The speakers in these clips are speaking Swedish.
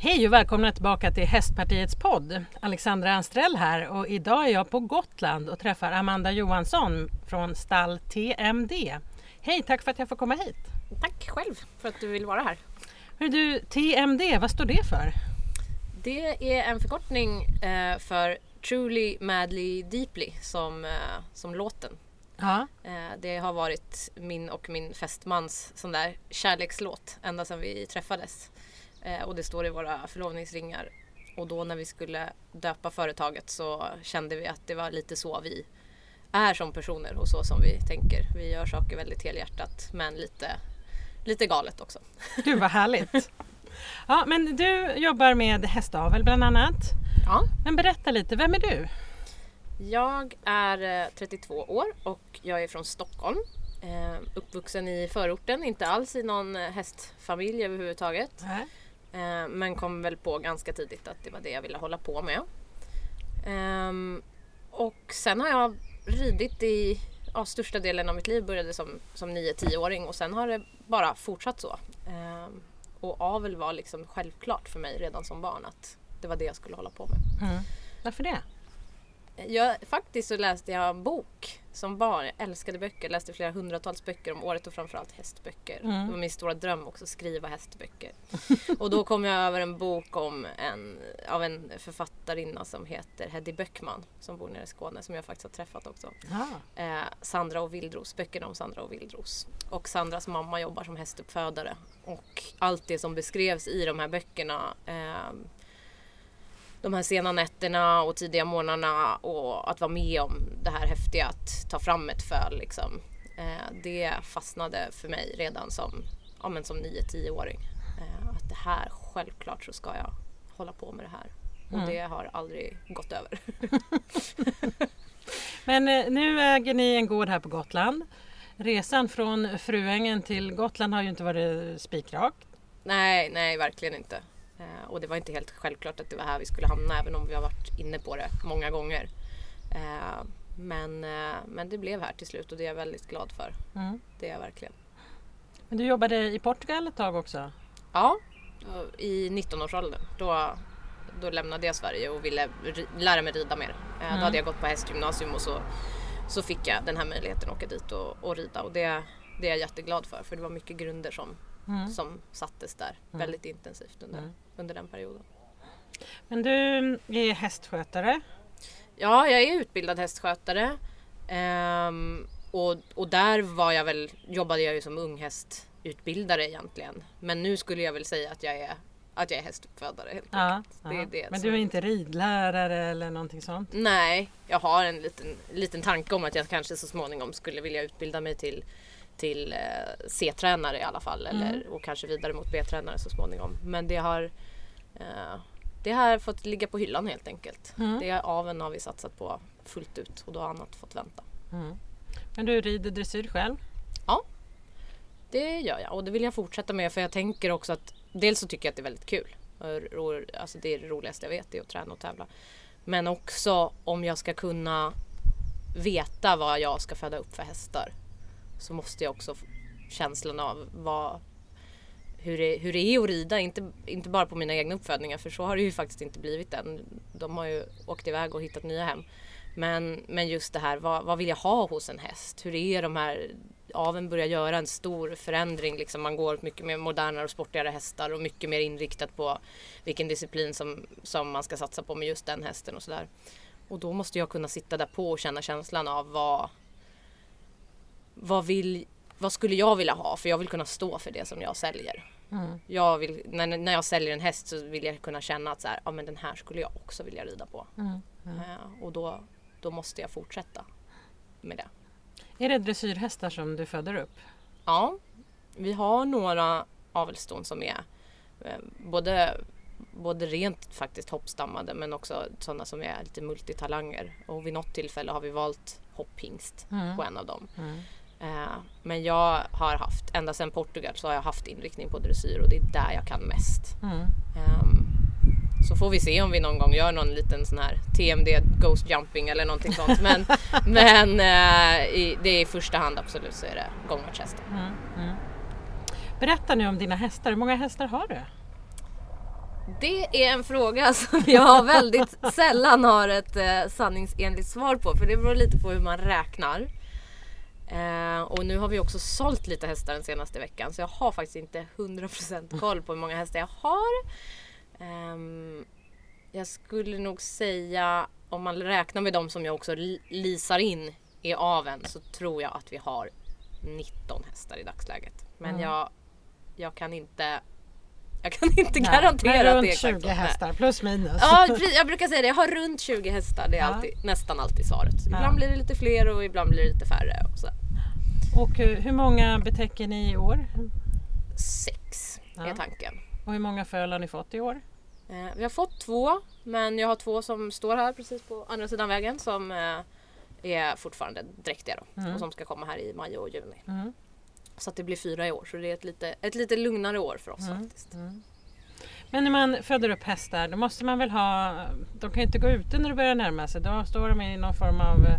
Hej och välkomna tillbaka till Hästpartiets podd. Alexandra Anstrell här och idag är jag på Gotland och träffar Amanda Johansson från stall TMD. Hej, tack för att jag får komma hit. Tack själv för att du vill vara här. Hur du, TMD, vad står det för? Det är en förkortning eh, för Truly Madly Deeply som, eh, som låten. Ja. Eh, det har varit min och min fästmans sån där kärlekslåt ända sedan vi träffades. Eh, och det står i våra förlovningsringar. Och då när vi skulle döpa företaget så kände vi att det var lite så vi är som personer och så som vi tänker. Vi gör saker väldigt helhjärtat men lite, lite galet också. Gud vad härligt! Ja, men du jobbar med hästavel bland annat. Ja. Men berätta lite, vem är du? Jag är eh, 32 år och jag är från Stockholm. Eh, uppvuxen i förorten, inte alls i någon eh, hästfamilj överhuvudtaget. Nej. Eh, men kom väl på ganska tidigt att det var det jag ville hålla på med. Eh, och sen har jag ridit i ja, största delen av mitt liv. Började som, som 9-10-åring och sen har det bara fortsatt så. Eh, och avel var liksom självklart för mig redan som barn att det var det jag skulle hålla på med. Mm. Varför det? Jag, faktiskt så läste jag en bok som barn. Jag älskade böcker. Läste flera hundratals böcker om året och framförallt hästböcker. Mm. Det var min stora dröm också, att skriva hästböcker. och då kom jag över en bok om en, av en författarinna som heter Heddy Böckman som bor nere i Skåne som jag faktiskt har träffat också. Ja. Eh, Sandra och Vildros, böckerna om Sandra och Vildros. Och Sandras mamma jobbar som hästuppfödare. Och allt det som beskrevs i de här böckerna eh, de här sena nätterna och tidiga morgnarna och att vara med om det här häftiga att ta fram ett föl. Liksom. Eh, det fastnade för mig redan som, ja, men som 9-10-åring. Eh, att det här, självklart så ska jag hålla på med det här. Och Mm. det har aldrig gått över. Men eh, nu äger ni en gård här på Gotland. Resan från Fruängen till Gotland har ju inte varit spikrak. nej, nej, verkligen inte. Eh, och det var inte helt självklart att det var här vi skulle hamna även om vi har varit inne på det många gånger. Eh, men, eh, men det blev här till slut och det är jag väldigt glad för. Mm. Det är jag verkligen. Men du jobbade i Portugal ett tag också? Ja, i 19-årsåldern. Då, då lämnade jag Sverige och ville lära mig rida mer. Mm. Då hade jag gått på hästgymnasium och så, så fick jag den här möjligheten att åka dit och, och rida. Och det, det är jag jätteglad för, för det var mycket grunder som, Mm. som sattes där väldigt intensivt under, Mm. under den perioden. Men du är hästskötare. Ja, jag är utbildad hästskötare. Ehm, och, och där var jag väl, jobbade jag ju som unghästutbildare egentligen. Men nu skulle jag väl säga att jag är, att jag är hästuppfödare helt Ja, enkelt. Det är ja. det Men du är inte ridlärare eller någonting sånt? Nej, jag har en liten, liten tanke om att jag kanske så småningom skulle vilja utbilda mig till, till eh, C-tränare i alla fall. Eller, och kanske vidare mot B-tränare så småningom. Men det har, eh, det har fått ligga på hyllan helt enkelt. Mm. Det aveln har vi satsat på fullt ut och då har annat fått vänta. Mm. Men du rider dressyr själv? Det gör jag och det vill jag fortsätta med för jag tänker också att dels så tycker jag att det är väldigt kul. Alltså det är det roligaste jag vet, det är att träna och tävla. Men också om jag ska kunna veta vad jag ska föda upp för hästar så måste jag också få känslan av vad, hur, det, hur det är att rida. Inte, inte bara på mina egna uppfödningar för så har det ju faktiskt inte blivit än. De har ju åkt iväg och hittat nya hem. Men, men just det här, vad, vad vill jag ha hos en häst? Hur är de här aveln börjar göra en stor förändring. Liksom man går mycket mer modernare och sportigare hästar och mycket mer inriktat på vilken disciplin som, som man ska satsa på med just den hästen och sådär. Och då måste jag kunna sitta där på och känna känslan av vad, vad, vill, vad skulle jag vilja ha? För jag vill kunna stå för det som jag säljer. Mm. Jag vill, när, när jag säljer en häst så vill jag kunna känna att så här, ja, men den här skulle jag också vilja rida på. Mm. Mm. Eh, och då, då måste jag fortsätta med det. Är det dressyrhästar som du föder upp? Ja, vi har några avelston som är eh, både, både rent faktiskt hoppstammade men också sådana som är lite multitalanger. Och vid något tillfälle har vi valt hopphingst Mm. på en av dem. Eh, men jag har haft, ända sedan Portugal så har jag haft inriktning på dressyr och det är där jag kan mest. Mm. Ehm, så får vi se om vi någon gång gör någon liten sån här TMD Ghost Jumping eller någonting sånt. Men, men eh, i, det är i första hand absolut så är det gångartshästar. Mm. Mm. Berätta nu om dina hästar. Hur många hästar har du? Det är en fråga som jag väldigt sällan har ett eh, sanningsenligt svar på för det beror lite på hur man räknar. Eh, och nu har vi också sålt lite hästar den senaste veckan så jag har faktiskt inte 100% koll på hur många hästar jag har. Ehm, jag skulle nog säga om man räknar med de som jag också li- lisar in i aven så tror jag att vi har 19 hästar i dagsläget. Men Mm. jag, jag kan inte jag kan inte Nej, garantera att runt det är exakt 20 så. Nej. hästar plus minus. Ja, jag brukar säga det. Jag har runt 20 hästar. Det är Ja. alltid, nästan alltid svaret. Ibland Ja. blir det lite fler och ibland blir det lite färre. Och så. Och eh, hur många betäcker ni i år? Sex Ja. är tanken. Och hur många föl har ni fått i år? Eh, vi har fått två, men jag har två som står här precis på andra sidan vägen som eh, är fortfarande dräktiga då, Mm. och som ska komma här i maj och juni. Mm. Så att det blir fyra i år, så det är ett lite, ett lite lugnare år för oss Mm. faktiskt. Men när man föder upp hästar då måste man väl ha, de kan ju inte gå ute när det börjar närma sig. Då står de i någon form av eh,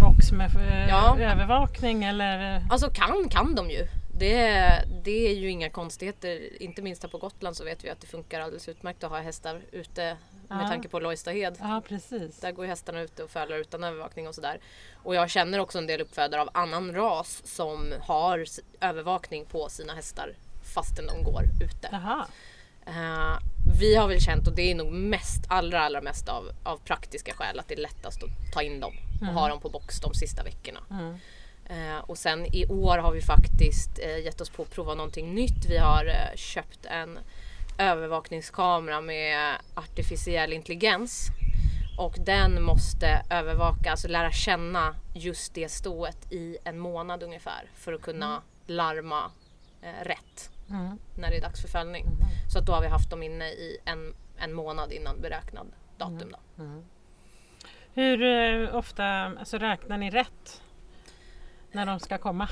box med eh, Ja. övervakning eller? Alltså kan kan de ju. Det, det är ju inga konstigheter. Inte minst här på Gotland så vet vi att det funkar alldeles utmärkt att ha hästar ute med tanke på Lojstahed. Ja precis. Där går hästarna ute och fölar utan övervakning och sådär. Och jag känner också en del uppfödare av annan ras som har övervakning på sina hästar fastän de går ute. Jaha. Eh, vi har väl känt, och det är nog mest, allra allra mest av, av praktiska skäl, att det är lättast att ta in dem och Mm. ha dem på box de sista veckorna. Mm. Eh, och sen i år har vi faktiskt eh, gett oss på att prova någonting nytt. Vi har eh, köpt en övervakningskamera med artificiell intelligens. Och den måste övervaka, alltså lära känna just det stået i en månad ungefär för att kunna larma eh, rätt Mm. när det är dags för fällning. Så att då har vi haft dem inne i en, en månad innan beräknad datum. Då. Hur eh, ofta alltså, räknar ni rätt? När de ska komma?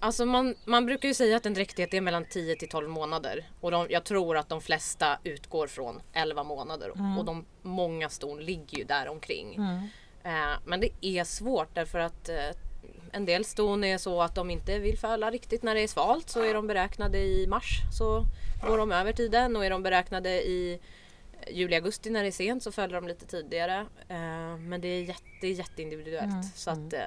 Alltså man, man brukar ju säga att en dräktighet är mellan 10 till 12 månader. Och de, jag tror att de flesta utgår från 11 månader. Och de många ston ligger ju där omkring. Mm. Eh, men det är svårt därför att eh, en del ston är så att de inte vill föla riktigt när det är svalt. Så är de beräknade i mars så går de över tiden. Och är de beräknade i juli, augusti när det är sent så föder de lite tidigare. Eh, men det är, jätte, jätteindividuellt. Mm, Så att, eh,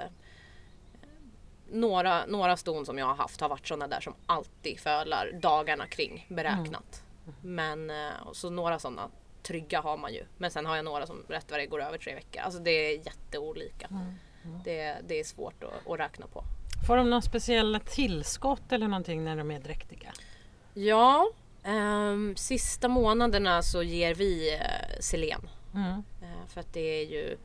några, några ston som jag har haft har varit sådana där som alltid fölar dagarna kring beräknat. Men eh, så några sådana trygga har man ju. Men sen har jag några som rätt vad det går över tre veckor. Alltså det är jätteolika. Det, det är svårt att, att räkna på. Får de någon speciella tillskott eller någonting när de är dräktiga? Ja, ehm, sista månaderna så ger vi eh, selen. Mm. Eh, för att det är ju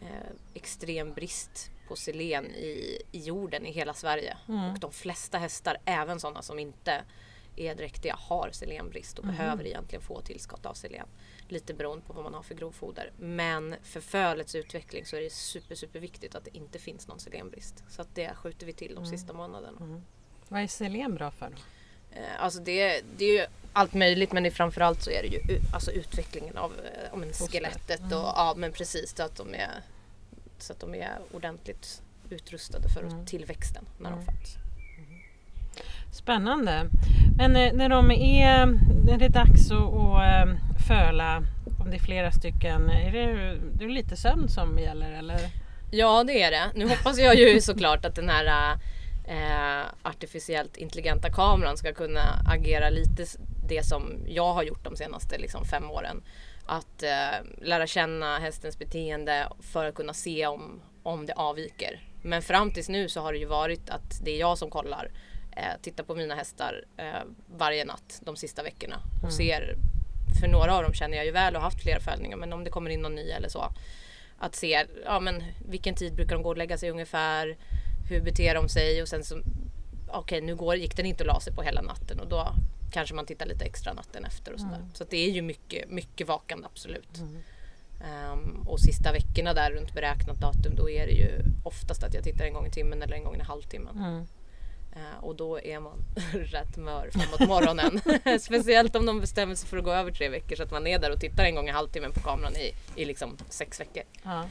eh, extrem brist på selen i, i jorden i hela Sverige. Mm. Och de flesta hästar, även sådana som inte är dräktiga, har selenbrist och behöver egentligen få tillskott av selen. Lite beroende på vad man har för grovfoder. Men för fölets utveckling så är det super, super viktigt att det inte finns någon selenbrist. Så att det skjuter vi till de sista månaderna. Vad är selen bra för? Eh, Alltså det, det är ju allt möjligt men det är framförallt så är det ju alltså utvecklingen av eh, ja, men skelettet och ja men precis så att de är, så att de är ordentligt utrustade för tillväxten när de föds. Spännande. Men eh, när de är, när det är dags att, att eh, föla, om det är flera stycken, är det, det är lite sömn som gäller eller? Ja det är det. Nu hoppas jag ju såklart att den här eh, artificiellt intelligenta kameran ska kunna agera lite det som jag har gjort de senaste liksom, fem åren. Att eh, lära känna hästens beteende för att kunna se om, om det avviker. Men fram tills nu så har det ju varit att det är jag som kollar, eh, tittar på mina hästar eh, varje natt de sista veckorna och ser för några av dem känner jag ju väl och har haft flera följningar men om det kommer in någon ny eller så att se ja, men vilken tid brukar de gå och lägga sig ungefär. Hur beter de sig och sen så okej nu går, gick den inte och la sig på hela natten och då kanske man tittar lite extra natten efter och sådär. Så att det är ju mycket, mycket vakande absolut. Ehm, och sista veckorna där runt beräknat datum då är det ju oftast att jag tittar en gång i timmen eller en gång i halvtimmen. Mm. Eh, och då är man rätt mör framåt morgonen. Speciellt om de bestämmer sig för att gå över tre veckor så att man är där och tittar en gång i halvtimmen på kameran i, i liksom sex veckor. Ja.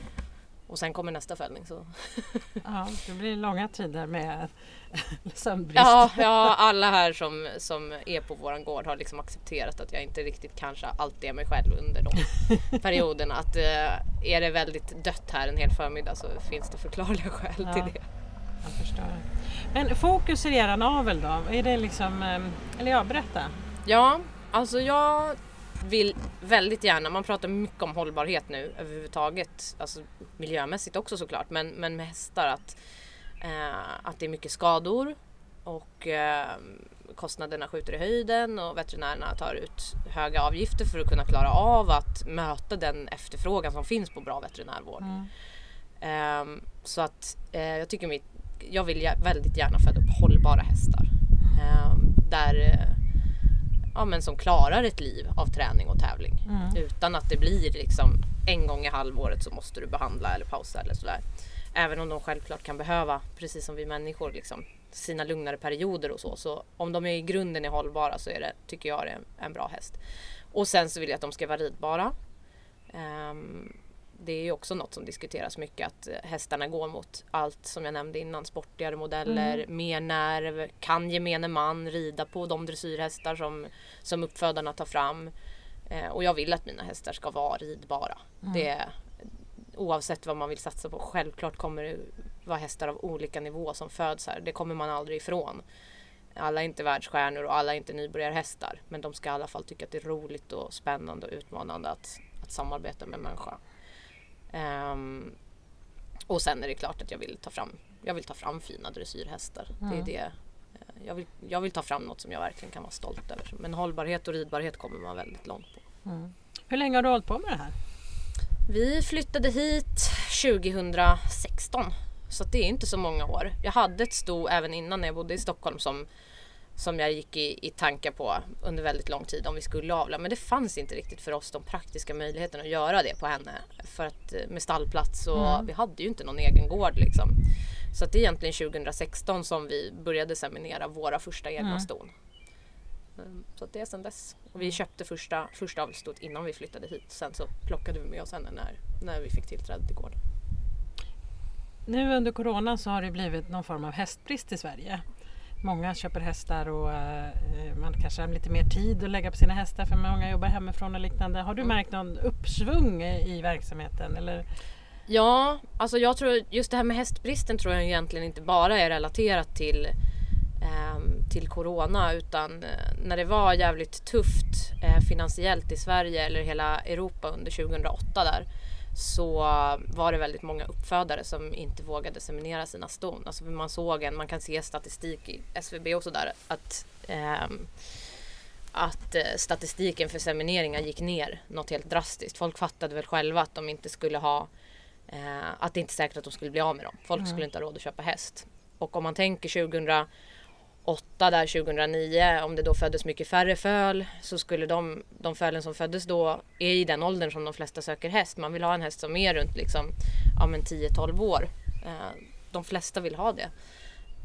Och sen kommer nästa fällning. Så. Ja, det blir långa tider med sömnbrist. Ja, ja, alla här som, som är på våran gård har liksom accepterat att jag inte riktigt kanske alltid är mig själv under de perioderna. Att eh, är det väldigt dött här en hel förmiddag så finns det förklarliga skäl Ja. till det. Jag förstår. Men fokus i eran avel då? Är det liksom, eh, eller ja, berätta. Ja, alltså jag vill väldigt gärna, man pratar mycket om hållbarhet nu överhuvudtaget, alltså miljömässigt också såklart, men, men med hästar att, eh, att det är mycket skador och eh, kostnaderna skjuter i höjden och veterinärerna tar ut höga avgifter för att kunna klara av att möta den efterfrågan som finns på bra veterinärvård. Mm. Ehm, så att eh, jag tycker mitt, jag vill väldigt gärna föda upp hållbara hästar. Ehm, där, eh, ja, men som klarar ett liv av träning och tävling. Mm. Utan att det blir liksom en gång i halvåret så måste du behandla eller pausa eller sådär. Även om de självklart kan behöva, precis som vi människor, liksom, sina lugnare perioder och så. Så om de är i grunden är hållbara så är det, tycker jag det är en, en bra häst. Och sen så vill jag att de ska vara ridbara. Ehm, det är ju också något som diskuteras mycket att eh, hästarna går mot allt som jag nämnde innan. Sportigare modeller, mer nerv, kan gemene man rida på de dressyrhästar som, som uppfödarna tar fram. Eh, och jag vill att mina hästar ska vara ridbara. Det, oavsett vad man vill satsa på. Självklart kommer det vara hästar av olika nivå som föds här. Det kommer man aldrig ifrån. Alla är inte världsstjärnor och alla är inte nybörjarhästar. Men de ska i alla fall tycka att det är roligt och spännande och utmanande att, att samarbeta med människa. Ehm, och sen är det klart att jag vill ta fram, jag vill ta fram fina dressyrhästar. Det är det. eh, Jag vill, jag vill ta fram något som jag verkligen kan vara stolt över. Men hållbarhet och ridbarhet kommer man väldigt långt på. Hur länge har du hållit på med det här? Vi flyttade hit 2016. Så det är inte så många år. Jag hade ett sto även innan när jag bodde i Stockholm som, som jag gick i, i tankar på under väldigt lång tid om vi skulle avla. Men det fanns inte riktigt för oss de praktiska möjligheterna att göra det på henne. För att eh, med stallplats och vi hade ju inte någon egen gård liksom. Så att det är egentligen 2016 som vi började seminera våra första egna ston. Mm, Så att det är sedan dess. Och vi köpte första, första avelstot innan vi flyttade hit. Sen så plockade vi med oss henne när, när vi fick tillträde till gården. Nu under corona så har det blivit någon form av hästbrist i Sverige. Många köper hästar och eh, man kanske har lite mer tid att lägga på sina hästar för många jobbar hemifrån och liknande. Har du märkt någon uppsvung i verksamheten? Eller? Ja, alltså jag tror just det här med hästbristen tror jag egentligen inte bara är relaterat till ehm, till Corona utan eh, när det var jävligt tufft eh, finansiellt i Sverige eller hela Europa under 2008 där så var det väldigt många uppfödare som inte vågade seminera sina ston. Alltså man såg en, man kan se statistik i SVB och sådär att ehm, att eh, statistiken för semineringar gick ner något helt drastiskt. Folk fattade väl själva att de inte skulle ha eh, att det inte är säkert att de skulle bli av med dem. Folk skulle inte ha råd att köpa häst. Och om man tänker 2008 där 2009 om det då föddes mycket färre föl så skulle de, de fölen som föddes då är i den åldern som de flesta söker häst. Man vill ha en häst som är runt liksom, ja, men 10-12 år. Eh, de flesta vill ha det.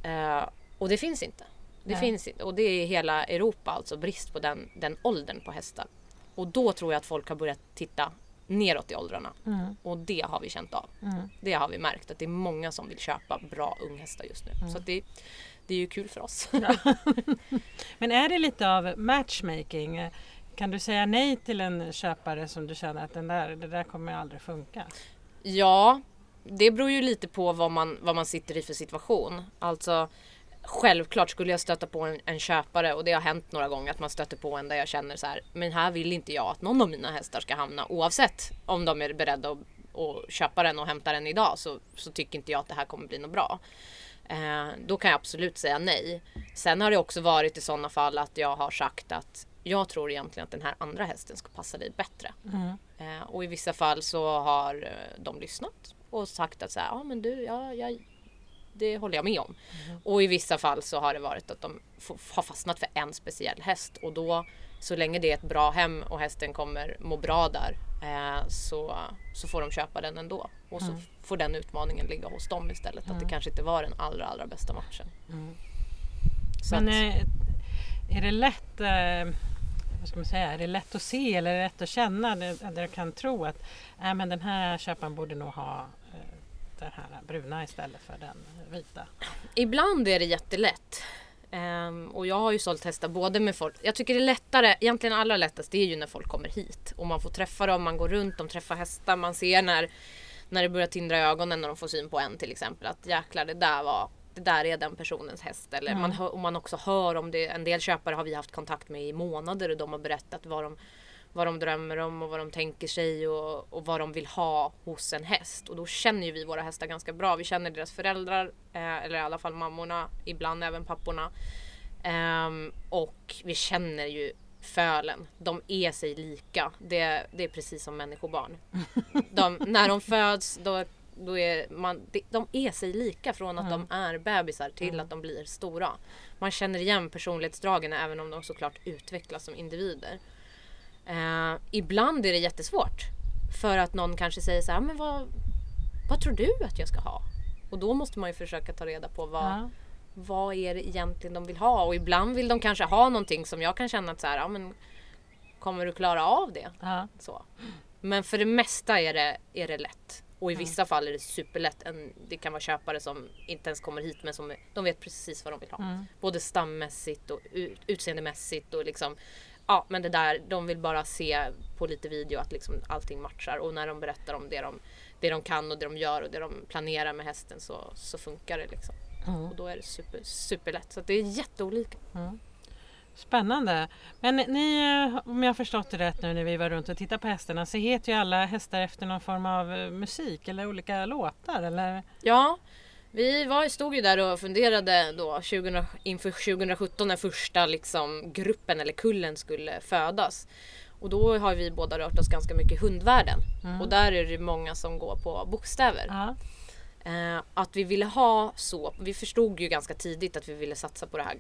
Eh, och det finns inte. Det Nej. finns inte. Och det är hela Europa alltså brist på den, den åldern på hästar. Och då tror jag att folk har börjat titta neråt i åldrarna. Mm. Och det har vi känt av. Mm. Det har vi märkt att det är många som vill köpa bra unghästar just nu. Så att det, det är ju kul för oss. Men är det lite av matchmaking? Kan du säga nej till en köpare som du känner att den där, det där kommer aldrig funka? Ja, det beror ju lite på vad man, vad man sitter i för situation. Alltså Självklart skulle jag stöta på en, en köpare och det har hänt några gånger att man stöter på en där jag känner så här. Men här vill inte jag att någon av mina hästar ska hamna oavsett om de är beredda att, att köpa den och hämta den idag så, så tycker inte jag att det här kommer bli något bra. Eh, då kan jag absolut säga nej. Sen har det också varit i sådana fall att jag har sagt att jag tror egentligen att den här andra hästen ska passa dig bättre. Mm. Eh, och i vissa fall så har eh, de lyssnat och sagt att så här, ja men du, ja, jag, det håller jag med om. Och i vissa fall så har det varit att de har fastnat för en speciell häst och då så länge det är ett bra hem och hästen kommer må bra där eh, så, så får de köpa den ändå. Och så får den utmaningen ligga hos dem istället. Att det kanske inte var den allra allra bästa matchen. Så Men att, eh, är det lätt eh, vad ska man säga, är det lätt att se eller är det lätt att känna? Där du kan tro att äh, men den här köparen borde nog ha eh, den här bruna istället för den vita? Ibland är det jättelätt. Um, och jag har ju sålt hästar både med folk. Jag tycker det är lättare, egentligen allra lättast det är ju när folk kommer hit och man får träffa dem, man går runt, de träffar hästar, man ser när, när det börjar tindra i ögonen när de får syn på en till exempel att jäklar det där var det där är den personens häst. Eller mm. man, hör, och man också hör om det. En del köpare har vi haft kontakt med i månader och de har berättat vad de, vad de drömmer om och vad de tänker sig och, och vad de vill ha hos en häst. Och då känner ju vi våra hästar ganska bra. Vi känner deras föräldrar, eh, eller i alla fall mammorna, ibland även papporna. Um, och vi känner ju fölen. De är sig lika. Det, det är precis som människobarn. De, när de föds då då är man, de är sig lika från att mm. de är bebisar till mm. att de blir stora. Man känner igen personlighetsdragen även om de såklart utvecklas som individer. Eh, ibland är det jättesvårt. För att någon kanske säger så här, men vad, vad tror du att jag ska ha? Och då måste man ju försöka ta reda på vad, ja. vad är det egentligen de vill ha? Och ibland vill de kanske ha någonting som jag kan känna att så här, ja, men kommer du klara av det? Ja. Så. Men för det mesta är det, är det lätt. Och i vissa fall är det superlätt. En, det kan vara köpare som inte ens kommer hit men som de vet precis vad de vill ha. Mm. Både stammässigt och utseendemässigt och liksom Ja men det där, de vill bara se på lite video att liksom allting matchar och när de berättar om det de, det de kan och det de gör och det de planerar med hästen så, så funkar det liksom. Mm. Och då är det super, superlätt. Så det är jätteolika. Mm. Spännande. Men ni, om jag har förstått det rätt nu när vi var runt och tittade på hästarna så heter ju alla hästar efter någon form av eh, musik eller olika låtar eller? Ja, vi var, stod ju där och funderade då 20, inför 2017 när första liksom, gruppen eller kullen skulle födas. Och då har vi båda rört oss ganska mycket i hundvärlden. Mm. Och där är det många som går på bokstäver. Ja. Eh, att vi ville ha så, vi förstod ju ganska tidigt att vi ville satsa på det här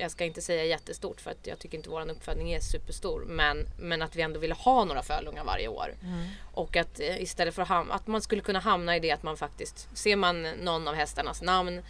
jag ska inte säga jättestort för att jag tycker inte våran uppfödning är superstor. Men, men att vi ändå ville ha några fölungar varje år. Mm. Och att eh, istället för att, hamna, att man skulle kunna hamna i det att man faktiskt, ser man någon av hästarnas namn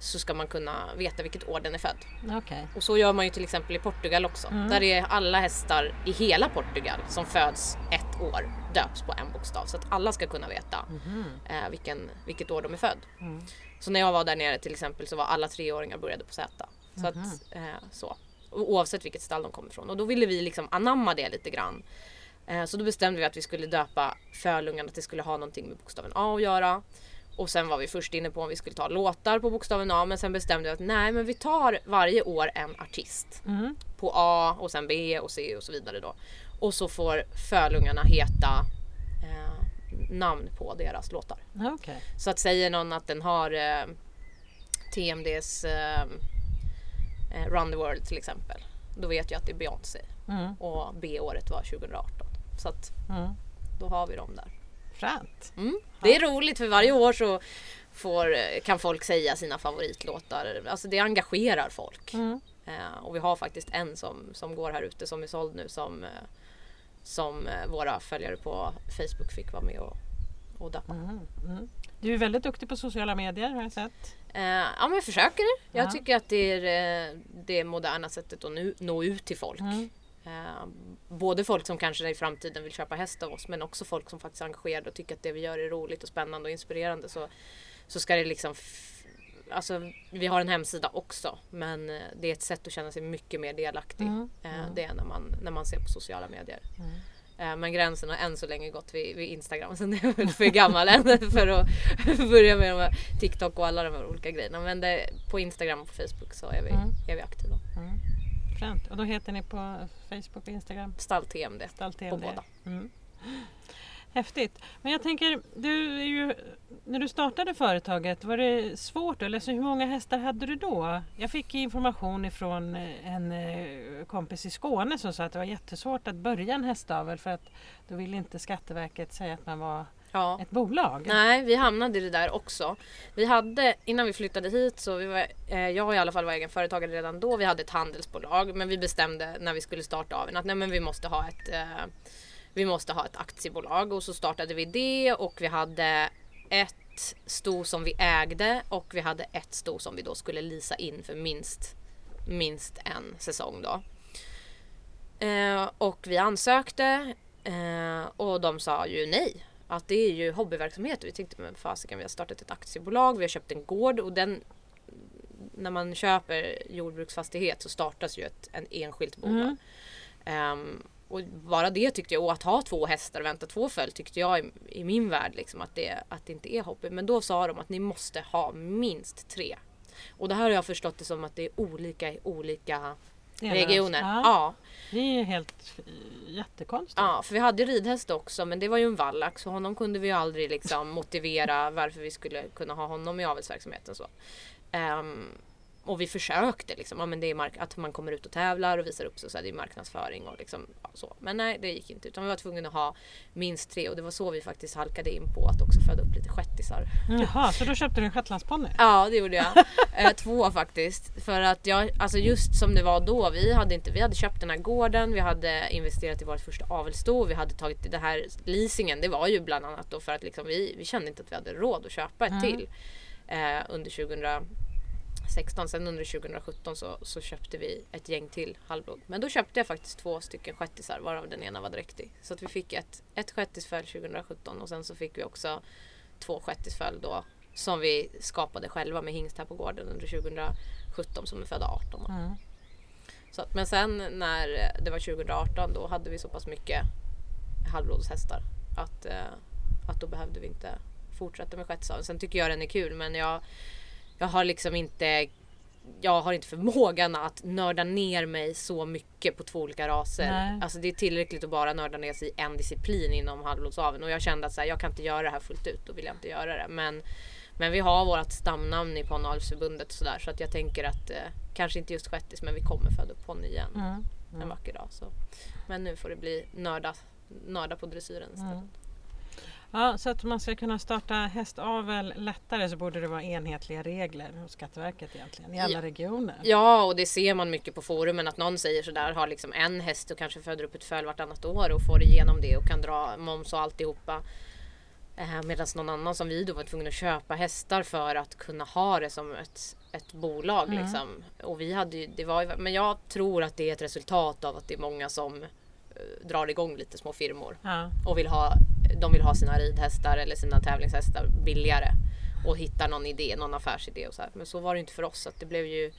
så ska man kunna veta vilket år den är född. Okay. Och så gör man ju till exempel i Portugal också. Mm. Där är alla hästar i hela Portugal som föds ett år döps på en bokstav. Så att alla ska kunna veta mm. eh, vilken, vilket år de är född. Mm. Så när jag var där nere till exempel så var alla treåringar började på Z. Så att, mhm. eh, så. Oavsett vilket stall de kommer ifrån. Och då ville vi liksom anamma det lite grann. Eh, så då bestämde vi att vi skulle döpa Fölungarna, att det skulle ha någonting med bokstaven A att göra. Och sen var vi först inne på om vi skulle ta låtar på bokstaven A men sen bestämde vi att nej men vi tar varje år en artist. Mm. På A och sen B och C och så vidare då. Och så får Fölungarna heta eh, namn på deras låtar. Okay. Så att säger någon att den har eh, TMDs eh, eh, Run the World till exempel. Då vet jag att det är Beyoncé. Mm. Och B-året var 2018. Så att mm. då har vi dem där. Fränt! Mm. Det är roligt för varje år så får, kan folk säga sina favoritlåtar. Alltså det engagerar folk. Mm. Eh, och vi har faktiskt en som, som går här ute som är såld nu som, eh, som eh, våra följare på Facebook fick vara med och, och dappa. Mm. Mm. Du är väldigt duktig på sociala medier har jag sett. Uh, ja men jag försöker. Jag ja. tycker att det är uh, det moderna sättet att nu, nå ut till folk. Mm. Uh, både folk som kanske i framtiden vill köpa häst av oss men också folk som faktiskt är engagerade och tycker att det vi gör är roligt och spännande och inspirerande. Så, så ska det liksom Alltså, vi har en hemsida också men det är ett sätt att känna sig mycket mer delaktig. Mm. Mm. Det är när man, när man ser på sociala medier. Eh, men gränsen har än så länge gått vid, vid Instagram. Sen är jag väl för gammal än för att börja med de här TikTok och alla de här olika grejerna. Men det, på Instagram och Facebook så är vi, mm. är vi aktiva. Mm. Fränt. Och då heter ni på Facebook och Instagram? Stall-TMD. Stall-TMD. På båda. Mm. Häftigt. Men jag tänker, du ju, när du startade företaget, var det svårt? Eller så hur många hästar hade du då? Jag fick information ifrån eh, en eh, kompis i Skåne som sa att det var jättesvårt att börja en hästavel för att då ville inte Skatteverket säga att man var ja. ett bolag. Nej, vi hamnade i det där också. Vi hade, innan vi flyttade hit, så vi var, eh, jag i alla fall var egenföretagare redan då, vi hade ett handelsbolag men vi bestämde när vi skulle starta av att nej, men vi måste ha ett eh, vi måste ha ett aktiebolag och så startade vi det och vi hade ett sto som vi ägde och vi hade ett sto som vi då skulle lisa in för minst, minst en säsong då. Eh, och vi ansökte eh, och de sa ju nej. att det är ju hobbyverksamhet. Vi tänkte men fasiken vi har startat ett aktiebolag, vi har köpt en gård och den när man köper jordbruksfastighet så startas ju ett en enskilt bolag. Um, och bara det tyckte jag, och att ha två hästar och vänta två följd tyckte jag i, i, min värld liksom att det, att det inte är hobby. Men då sa de att ni måste ha minst tre. Och det här har jag förstått det som att det är olika i olika regioner. Ja. ja. Det är helt jättekonstigt. Ja, för vi hade ridhäst också men det var ju en vallack så honom kunde vi ju aldrig liksom motivera varför vi skulle kunna ha honom i avelsverksamheten. Så. Um, och vi försökte liksom, ja, men det är mark- att man kommer ut och tävlar och visar upp sig så är det är marknadsföring och liksom, ja, så. Men nej, det gick inte utan vi var tvungna att ha minst tre och det var så vi faktiskt halkade in på att också föda upp lite shettisar. Jaha, så då köpte du en shetlandsponny? Ja, det gjorde jag. eh, två faktiskt. För att jag, alltså just som det var då, vi hade inte, vi hade köpt den här gården, vi hade investerat i vårt första avelsto, vi hade tagit det här leasingen, det var ju bland annat då för att liksom vi, vi kände inte att vi hade råd att köpa ett mm. till eh, under 2000 16. Sen under 2017 så, så köpte vi ett gäng till halvblod. Men då köpte jag faktiskt två stycken shettisar varav den ena var dräktig. Så att vi fick ett, ett shettisföl 2017 och sen så fick vi också två shettisföl då som vi skapade själva med hingst här på gården under 2017 som är födda 18. Mm. Så att, men sen när det var 2018 då hade vi så pass mycket halvblodshästar att, eh, att då behövde vi inte fortsätta med shettisaveln. Sen tycker jag den är kul men jag jag har liksom inte jag har inte förmågan att nörda ner mig så mycket på två olika raser. Nej. Alltså det är tillräckligt att bara nörda ner sig i en disciplin inom halvblodsaveln och jag kände att så här, jag kan inte göra det här fullt ut, då vill jag inte göra det. Men, men vi har vårt stamnamn i Ponnyavelsförbundet så, där, så att jag tänker att eh, kanske inte just shettis men vi kommer föda upp ponny igen mm. Mm. en vacker dag. Så. Men nu får det bli nörda, nörda på dressyren istället. Mm. Ja, så att man ska kunna starta hästavel lättare så borde det vara enhetliga regler hos Skatteverket egentligen i alla ja. regioner. Ja, och det ser man mycket på forumen att någon säger sådär, har liksom en häst och kanske föder upp ett föl vartannat år och får igenom det och kan dra moms och alltihopa. Eh, Medan någon annan som vi då var tvungna att köpa hästar för att kunna ha det som ett, ett bolag. Mm. Liksom. Och vi hade ju, det var, men jag tror att det är ett resultat av att det är många som drar igång lite små firmor ja. och vill ha de vill ha sina ridhästar eller sina tävlingshästar billigare och hittar någon idé, någon affärsidé och så här. Men så var det inte för oss. Att det blev ju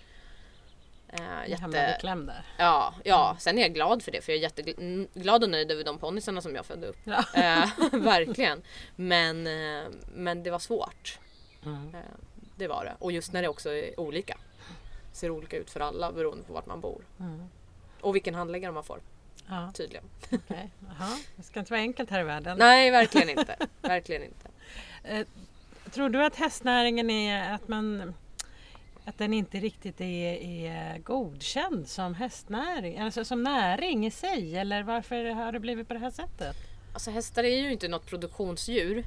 eh, jätte... kläm där. Ja, ja, sen är jag glad för det för jag är jätteglad och nöjd över de ponnysarna som jag födde upp. Ja. Eh, verkligen. Men, eh, men det var svårt. Mm. Eh, det var det. Och just när det också är olika. Ser olika ut för alla beroende på vart man bor. Mm. Och vilken handläggare man får. Ja. Tydligen. Okay. Det ska inte vara enkelt här i världen. Nej, verkligen inte. verkligen inte. Eh, tror du att hästnäringen är att man att den inte riktigt är, är godkänd som hästnäring, alltså som näring i sig eller varför har det blivit på det här sättet? Alltså hästar är ju inte något produktionsdjur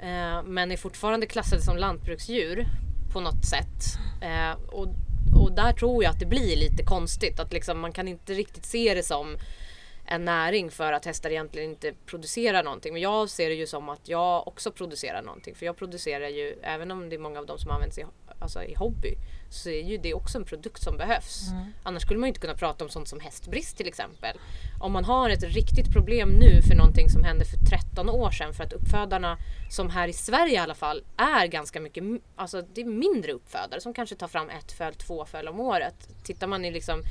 eh, men är fortfarande klassade som lantbruksdjur på något sätt. Eh, och, och där tror jag att det blir lite konstigt att liksom, man kan inte riktigt se det som en näring för att hästar egentligen inte producerar någonting. Men jag ser det ju som att jag också producerar någonting. För jag producerar ju, även om det är många av dem som används i, alltså i hobby, så är ju det också en produkt som behövs. Mm. Annars skulle man inte kunna prata om sånt som hästbrist till exempel. Om man har ett riktigt problem nu för någonting som hände för 13 år sedan för att uppfödarna, som här i Sverige i alla fall, är ganska mycket, alltså det är mindre uppfödare som kanske tar fram ett föl, två föl om året. Tittar man i liksom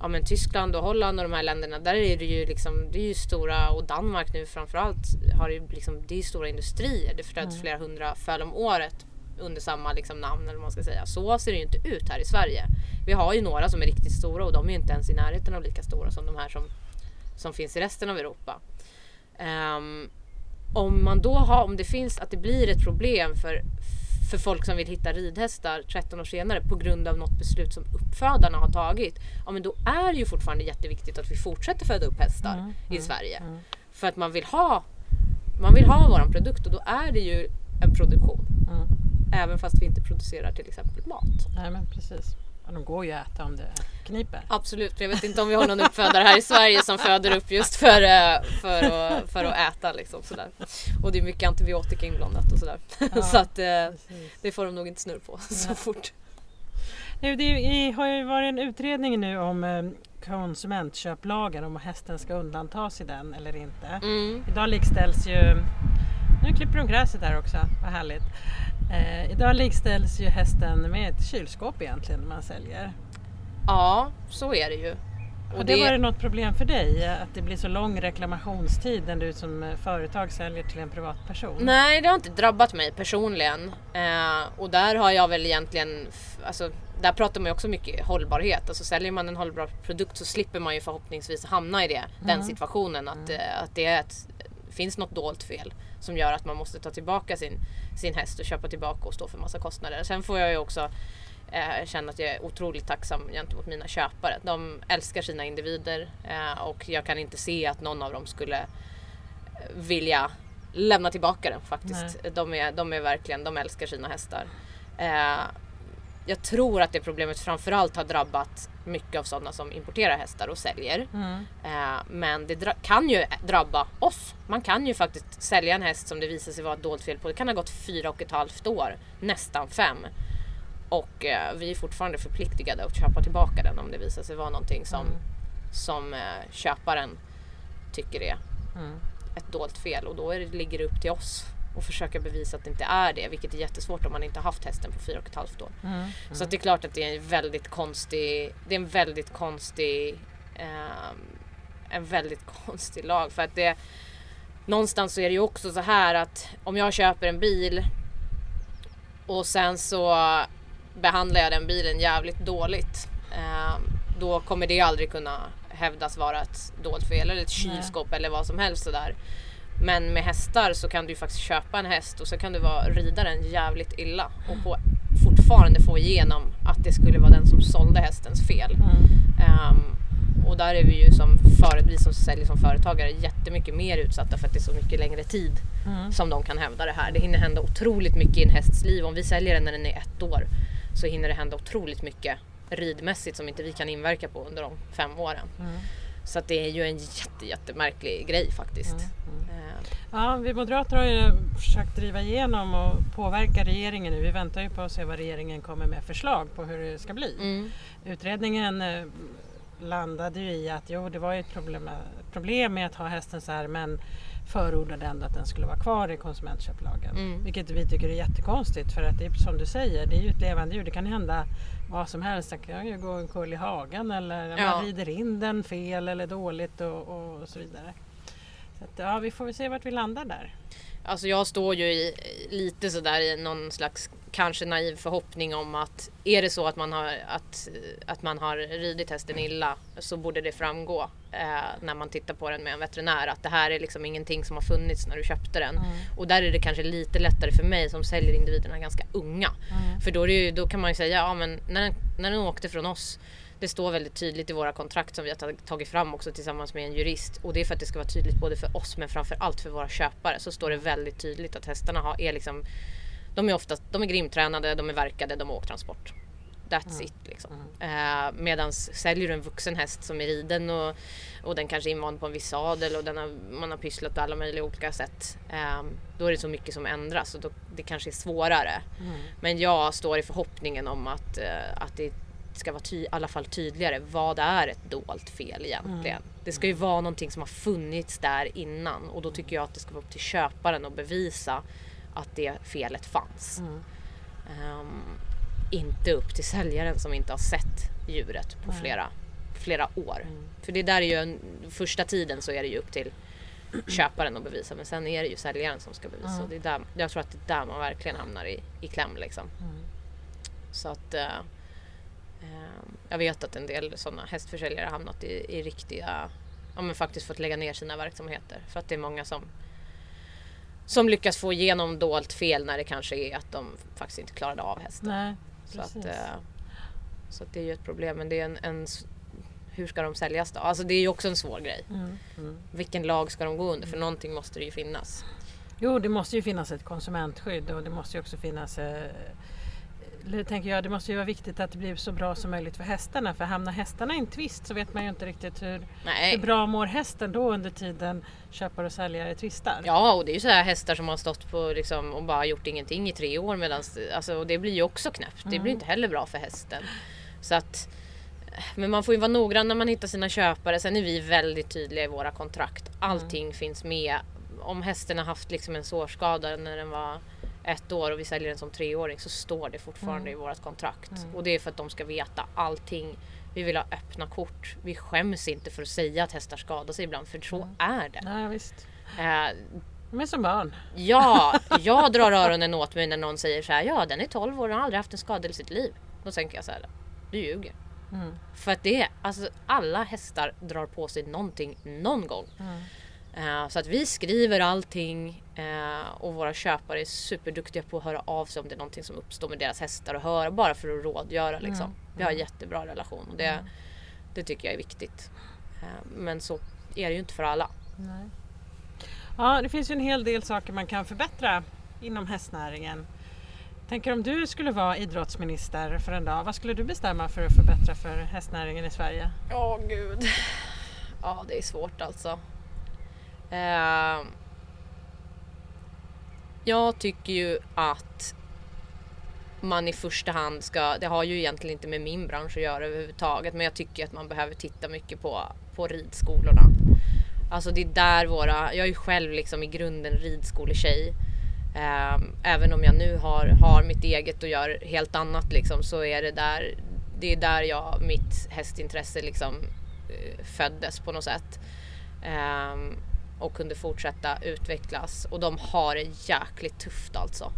ja, men Tyskland och Holland och de här länderna, där är det ju liksom, det är ju stora, och Danmark nu framförallt, har ju liksom, det är ju stora industrier. Det föds mm. flera hundra föl om året under samma liksom, namn eller vad man ska säga. Så ser det ju inte ut här i Sverige. Vi har ju några som är riktigt stora och de är ju inte ens i närheten av lika stora som de här som, som finns i resten av Europa. Um, om man då har, om det finns, att det blir ett problem för, för folk som vill hitta ridhästar 13 år senare på grund av något beslut som uppfödarna har tagit. Ja men då är det ju fortfarande jätteviktigt att vi fortsätter föda upp hästar mm, i mm, Sverige. Mm. För att man vill ha man vill ha våran produkt och då är det ju en produktion. Mm. Även fast vi inte producerar till exempel mat. Nej men precis. De går ju att äta om det kniper. Absolut, jag vet inte om vi har någon uppfödare här i Sverige som föder upp just för, eh, för, att, för att äta. Liksom, sådär. Och det är mycket antibiotika inblandat och sådär. Ja, så att, eh, det får de nog inte snurr på så fort. Det har ju varit en utredning nu om eh, konsumentköplagen om hästen ska undantas i den eller inte. Mm. Idag likställs ju Nu klipper de gräset där också, vad härligt. Eh, idag likställs ju hästen med ett kylskåp egentligen man säljer. Ja, så är det ju. Har det, det varit något problem för dig att det blir så lång reklamationstid när du som företag säljer till en privatperson? Nej, det har inte drabbat mig personligen. Eh, och där har jag väl egentligen, alltså, där pratar man ju också mycket hållbarhet. Alltså säljer man en hållbar produkt så slipper man ju förhoppningsvis hamna i det, mm. den situationen att, mm. att det är ett, finns något dolt fel som gör att man måste ta tillbaka sin, sin häst och köpa tillbaka och stå för massa kostnader. Sen får jag ju också eh, känna att jag är otroligt tacksam gentemot mina köpare. De älskar sina individer eh, och jag kan inte se att någon av dem skulle eh, vilja lämna tillbaka den faktiskt. De är, de är verkligen, de älskar sina hästar. Eh, jag tror att det problemet framförallt har drabbat mycket av sådana som importerar hästar och säljer. Mm. Eh, men det kan ju drabba oss. Man kan ju faktiskt sälja en häst som det visar sig vara ett dolt fel på. Det kan ha gått fyra och ett halvt år, nästan fem. Och eh, vi är fortfarande förpliktigade att köpa tillbaka den om det visar sig vara någonting som, mm. som eh, köparen tycker är mm. ett dolt fel. Och då är det, ligger det upp till oss och försöka bevisa att det inte är det, vilket är jättesvårt om man inte haft hästen på fyra och ett halvt år. Mm, mm. Så det är klart att det är en väldigt konstig, det är en väldigt konstig, eh, en väldigt konstig lag för att det någonstans så är det ju också så här att om jag köper en bil och sen så behandlar jag den bilen jävligt dåligt, eh, då kommer det aldrig kunna hävdas vara ett dolt fel eller ett kylskåp Nej. eller vad som helst sådär. Men med hästar så kan du ju faktiskt köpa en häst och så kan du vara, rida den jävligt illa och på, fortfarande få igenom att det skulle vara den som sålde hästens fel. Mm. Um, och där är vi ju som för, vi som säljer som företagare jättemycket mer utsatta för att det är så mycket längre tid mm. som de kan hävda det här. Det hinner hända otroligt mycket i en hästs liv. Om vi säljer den när den är ett år så hinner det hända otroligt mycket ridmässigt som inte vi kan inverka på under de fem åren. Mm. Så att det är ju en jätte, jättemärklig grej faktiskt. Mm, mm. Eh. Ja, vi moderater har ju försökt driva igenom och påverka regeringen nu. Vi väntar ju på att se vad regeringen kommer med förslag på hur det ska bli. Mm. Utredningen eh, landade ju i att jo, det var ju ett problem, problem med att ha hästen så här men förordade ändå att den skulle vara kvar i konsumentköplagen. Mm. Vilket vi tycker är jättekonstigt för att det är som du säger, det är ju ett levande djur. Det kan hända vad som helst. Den kan ju gå en kull i hagen eller ja. man rider in den fel eller dåligt och, och så vidare. Så att, ja, vi får väl se vart vi landar där. Alltså jag står ju i, lite sådär i någon slags kanske naiv förhoppning om att är det så att man har, att, att man har ridit hästen illa så borde det framgå eh, när man tittar på den med en veterinär att det här är liksom ingenting som har funnits när du köpte den. Mm. Och där är det kanske lite lättare för mig som säljer individerna ganska unga. Mm. För då, ju, då, kan man ju säga, ja men när den, när den åkte från oss det står väldigt tydligt i våra kontrakt som vi har tagit fram också tillsammans med en jurist. Och det är för att det ska vara tydligt både för oss men framför allt för våra köpare. Så står det väldigt tydligt att hästarna har, är liksom de är oftast de är grimtränade, de är verkade, de har åkt transport. That's mm. it liksom. Mm. Eh, Medan säljer du en vuxen häst som är riden och, och den kanske är invand på en viss sadel och den har, man har pysslat på alla möjliga olika sätt. Eh, då är det så mycket som ändras och då, det kanske är svårare. Mm. Men jag står i förhoppningen om att, eh, att det ska vara i alla fall tydligare. Vad är ett dolt fel egentligen? Mm. Det ska ju vara någonting som har funnits där innan och då tycker jag att det ska vara upp till köparen att bevisa att det felet fanns. Mm. Um, inte upp till säljaren som inte har sett djuret på flera, flera år. Mm. För det där är ju en, första tiden så är det ju upp till köparen att bevisa men sen är det ju säljaren som ska bevisa. Mm. Och det är där, jag tror att det är där man verkligen hamnar i, i kläm. Liksom. Mm. Så att uh, uh, jag vet att en del sådana hästförsäljare har hamnat i, i riktiga, ja men faktiskt fått lägga ner sina verksamheter för att det är många som som lyckas få igenom dolt fel när det kanske är att de faktiskt inte klarade av hästen. Nej, så, att, eh, så att det är ju ett problem. Men det är en, en hur ska de säljas då? Alltså det är ju också en svår grej. Mm, mm. Vilken lag ska de gå under? För någonting måste det ju finnas. Jo, det måste ju finnas ett konsumentskydd och det måste ju också finnas eh, tänker jag, det måste ju vara viktigt att det blir så bra som möjligt för hästarna. För hamnar hästarna i en tvist så vet man ju inte riktigt hur, hur bra mår hästen då under tiden köpare och säljare tvistar. Ja, och det är ju så här hästar som har stått på liksom, och bara gjort ingenting i tre år. Medans, alltså, och det blir ju också knäppt. Mm. Det blir inte heller bra för hästen. Så att, men man får ju vara noggrann när man hittar sina köpare. Sen är vi väldigt tydliga i våra kontrakt. Allting mm. finns med om hästen har haft liksom en sårskada när den var ett år och vi säljer den som treåring så står det fortfarande Mm. i vårt kontrakt. Mm. Och det är för att de ska veta allting. Vi vill ha öppna kort. Vi skäms inte för att säga att hästar skadar sig ibland för så Mm. är det. Ja, visst. Eh, De är som barn. ja, jag drar öronen åt mig när någon säger så här. Ja, den är 12 år och har aldrig haft en skada i sitt liv. Då tänker jag så här. Du ljuger. Mm. För att det är, alltså alla hästar drar på sig någonting någon gång. Eh, Så att vi skriver allting eh, och våra köpare är superduktiga på att höra av sig om det är någonting som uppstår med deras hästar och höra bara för att rådgöra liksom. Mm. Vi har en jättebra relation och det, Mm. det tycker jag är viktigt. Eh, Men så är det ju inte för alla. Nej. Ja, det finns ju en hel del saker man kan förbättra inom hästnäringen. Tänker om du skulle vara idrottsminister för en dag, vad skulle du bestämma för att förbättra för hästnäringen i Sverige? Åh gud. Ja, det är svårt alltså. Eh, jag tycker ju att man i första hand ska, det har ju egentligen inte med min bransch att göra överhuvudtaget, men jag tycker att man behöver titta mycket på, på ridskolorna. Alltså det är där våra, jag är ju själv liksom i grunden ridskoletjej. Eh, även om jag nu har, har mitt eget och gör helt annat liksom, så är det där, det är där jag, mitt hästintresse liksom eh, föddes på något sätt. Ehm, och kunde fortsätta utvecklas. Och de har det jäkligt tufft alltså.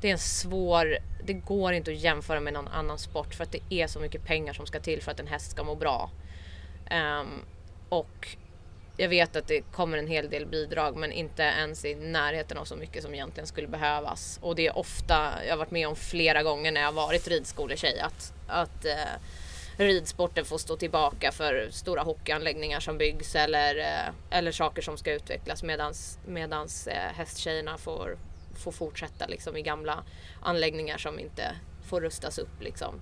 Det är en svår, det går inte att jämföra med någon annan sport för att det är så mycket pengar som ska till för att en häst ska må bra. Um, och jag vet att det kommer en hel del bidrag men inte ens i närheten av så mycket som egentligen skulle behövas. Och det är ofta, jag har varit med om flera gånger när jag varit ridskoletjej att, att eh, ridsporten får stå tillbaka för stora hockeyanläggningar som byggs eller, eh, eller saker som ska utvecklas medans, medans eh, hästtjejerna får, får fortsätta liksom i gamla anläggningar som inte får rustas upp. Liksom.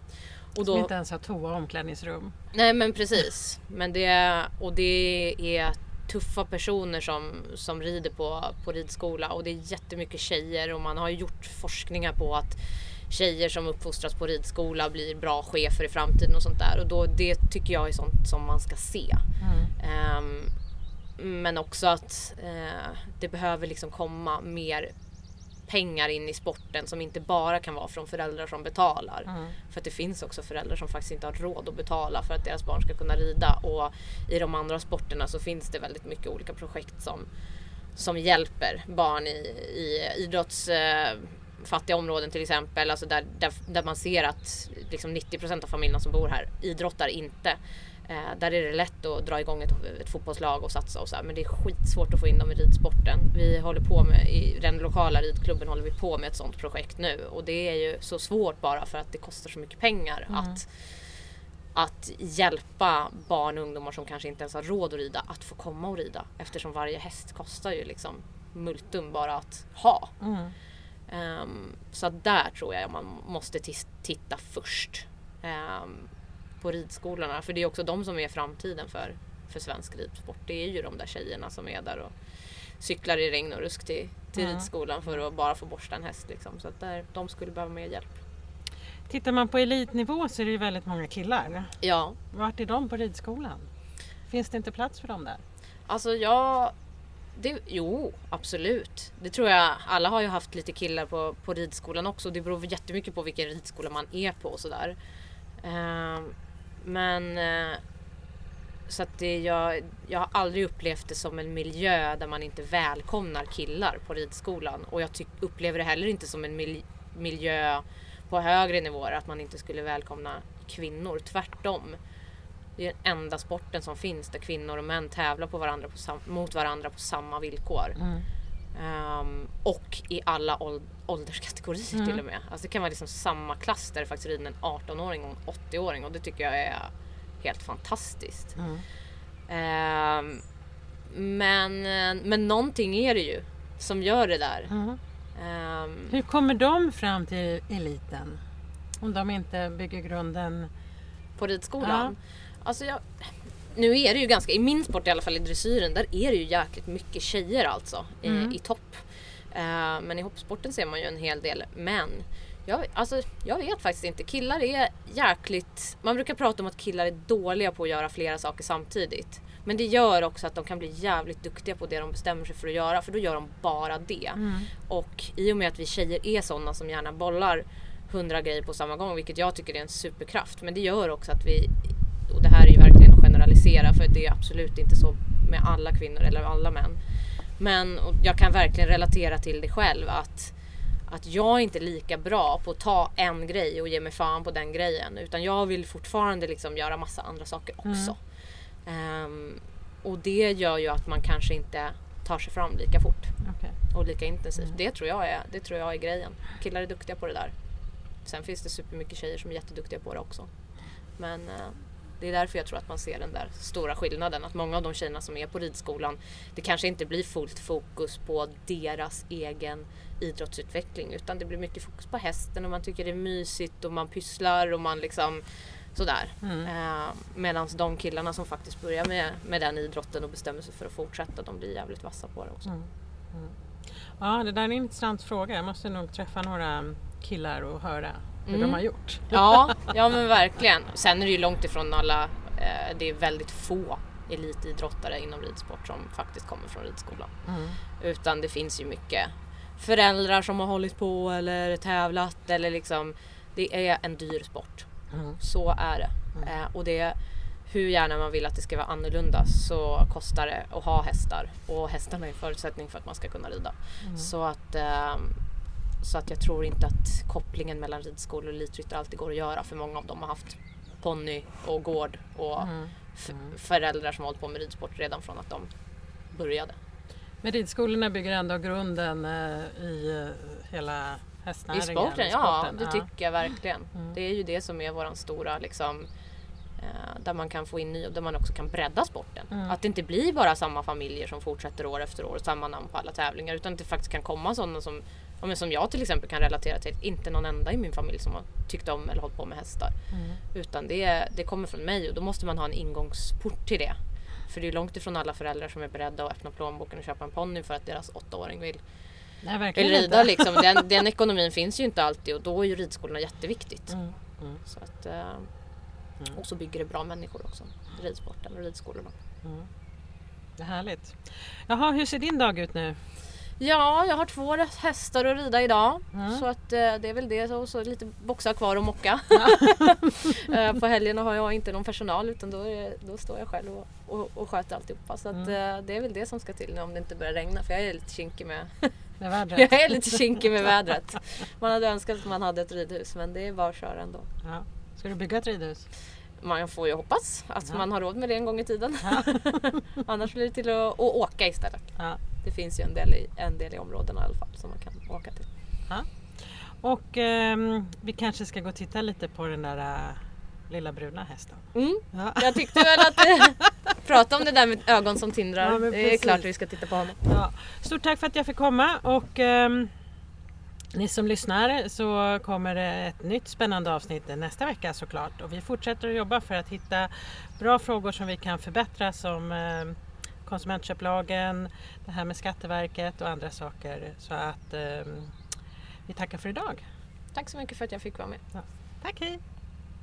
Och Som inte ens har toa och omklädningsrum. Nej men precis. Men det, och det är tuffa personer som, som rider på, på ridskola och det är jättemycket tjejer och man har gjort forskningar på att tjejer som uppfostras på ridskola blir bra chefer i framtiden och sånt där och då, det tycker jag är sånt som man ska se. Mm. Ehm, men också att eh, det behöver liksom komma mer pengar in i sporten som inte bara kan vara från föräldrar som betalar. Mm. För att det finns också föräldrar som faktiskt inte har råd att betala för att deras barn ska kunna rida. Och i de andra sporterna så finns det väldigt mycket olika projekt som, som hjälper barn i, i idrotts eh, fattiga områden till exempel, alltså där, där, där man ser att liksom 90% av familjerna som bor här idrottar inte. Eh, där är det lätt att dra igång ett, ett fotbollslag och satsa och så här, men det är skitsvårt att få in dem i ridsporten. Vi håller på med, i den lokala ridklubben håller vi på med ett sånt projekt nu och det är ju så svårt bara för att det kostar så mycket pengar Mm. att, att hjälpa barn och ungdomar som kanske inte ens har råd att rida att få komma och rida eftersom varje häst kostar ju liksom multum bara att ha. Mm. Ehm, så där tror jag man måste titta först. ehm, på ridskolorna. För det är också de som är framtiden för, för svensk ridsport. Det är ju de där tjejerna som är där och cyklar i regn och rusk till, till Mm. ridskolan för att bara få borsta en häst. Liksom. Så att där, de skulle behöva mer hjälp. Tittar man på elitnivå så är det ju väldigt många killar. Ja, Vart är de på ridskolan? Finns det inte plats för dem där? Alltså jag... Det, jo, absolut. Det tror jag. Alla har ju haft lite killar på, på ridskolan också. Det beror jättemycket på vilken ridskola man är på och sådär. Ehm, men... uh, så att det, jag, jag har aldrig upplevt det som en miljö där man inte välkomnar killar på ridskolan. Och jag tyck, upplever det heller inte som en mil, miljö på högre nivåer att man inte skulle välkomna kvinnor. Tvärtom. Det är den enda sporten som finns där kvinnor och män tävlar på varandra på mot varandra på samma villkor. Mm. Ehm, och i alla ål- ålderskategorier Mm. till och med. Alltså det kan vara liksom samma klass där det faktiskt rider en 18-åring och en 80-åring och det tycker jag är helt fantastiskt. Mm. Ehm, men, men någonting är det ju som gör det där. Mm. Ehm, Hur kommer de fram till eliten? Om de inte bygger grunden... på ridskolan. Alltså jag, nu är det ju ganska, i min sport i alla fall i dressyren, där är det ju jäkligt mycket tjejer alltså i, Mm. i topp. Eh, men i hoppsporten ser man ju en hel del män. Jag, alltså, jag vet faktiskt inte. Killar är jäkligt... Man brukar prata om att killar är dåliga på att göra flera saker samtidigt. Men det gör också att de kan bli jävligt duktiga på det de bestämmer sig för att göra för då gör de bara det. Mm. Och i och med att vi tjejer är sådana som gärna bollar hundra grejer på samma gång, vilket jag tycker är en superkraft. Men det gör också att vi, och det här är ju verkligen att generalisera för det är absolut inte så med alla kvinnor eller alla män. Men jag kan verkligen relatera till det själv att att jag är inte lika bra på att ta en grej och ge mig fan på den grejen. Utan jag vill fortfarande liksom göra massa andra saker också. Ehm, och det gör ju att man kanske inte tar sig fram lika fort Okej. och lika intensivt. Det, tror jag är, det tror jag är grejen. Killar är duktiga på det där. Sen finns det supermycket tjejer som är jätteduktiga på det också. Men eh, det är därför jag tror att man ser den där stora skillnaden. Att många av de tjejerna som är på ridskolan, det kanske inte blir fullt fokus på deras egen idrottsutveckling utan det blir mycket fokus på hästen och man tycker det är mysigt och man pysslar och man liksom sådär. Mm. Eh, Medan de killarna som faktiskt börjar med, med den idrotten och bestämmer sig för att fortsätta, de blir jävligt vassa på det också. Mm. Ja, det där är en intressant fråga. Jag måste nog träffa några killar och höra hur Mm. de har gjort. Ja, ja men verkligen. Sen är det ju långt ifrån alla, eh, det är väldigt få elitidrottare inom ridsport som faktiskt kommer från ridskolan. Mm. Utan det finns ju mycket föräldrar som har hållit på eller tävlat eller liksom det är en dyr sport. Mm. Så är det. Eh, och det hur gärna man vill att det ska vara annorlunda så kostar det att ha hästar och hästarna är en förutsättning för att man ska kunna rida. Mm. Så att ehm, så att jag tror inte att kopplingen mellan ridskolor och elitryttare alltid går att göra för många av dem har haft ponny och gård och Mm. f- föräldrar som har hållit på med ridsport redan från att de började. Men ridskolorna bygger ändå grunden eh, i eh, hela I hästnäringen. sporten, ja det tycker jag verkligen. Mm. Det är ju det som är våran stora liksom eh, där man kan få in ny, där man också kan bredda sporten. Mm. Att det inte blir bara samma familjer som fortsätter år efter år, samma namn på alla tävlingar utan att det faktiskt kan komma sådana som, ja, men som jag till exempel kan relatera till. Inte någon enda i min familj som har tyckt om eller hållit på med hästar. Mm. Utan det, det kommer från mig och då måste man ha en ingångsport till det. För det är långt ifrån alla föräldrar som är beredda att öppna plånboken och köpa en ponny för att deras åttaåring vill, Nej, vill verkligen rida. inte. Liksom. Den, den ekonomin finns ju inte alltid och då är ju ridskolorna jätteviktigt. Mm. Mm. Så att, eh, Och så bygger det bra människor också. Ridsporten och ridskolorna. Mm. Det är härligt. Jaha, hur ser din dag ut nu? Ja, jag har två hästar att rida idag. Mm. Så att, eh, det är väl det. Och så lite boxar kvar att mocka. Eh, På helgerna har jag inte någon personal utan då, det- då står jag själv och, och, och sköter alltihopa. Så att, Mm. eh, det är väl det som ska till nu om det inte börjar regna. För jag är lite kinkig med, Med vädret? jag är lite kinkig med vädret. Man hade önskat att man hade ett ridhus men det är bara att köra ändå. Ja. Ska du bygga ett ridhus? Man får ju hoppas att Ja. man har råd med det en gång i tiden. Ja. Annars blir det till att, att åka istället. Ja. Det finns ju en del, i, en del i områdena i alla fall som man kan åka till. Och ehm, vi kanske ska gå och titta lite på den där äh, lilla bruna hästen. Mm. Ja. Jag tyckte väl att eh, prata om det där med ögon som tindrar. Det är klart att vi ska titta på honom. Stort tack för att jag fick komma och ehm, ni som lyssnar så kommer det ett nytt spännande avsnitt nästa vecka såklart. Och vi fortsätter att jobba för att hitta bra frågor som vi kan förbättra som ehm, konsumentköplagen, det här med Skatteverket och andra saker. Så att ehm, vi tackar för idag. Tack så mycket för att jag fick vara med. Tack, hej!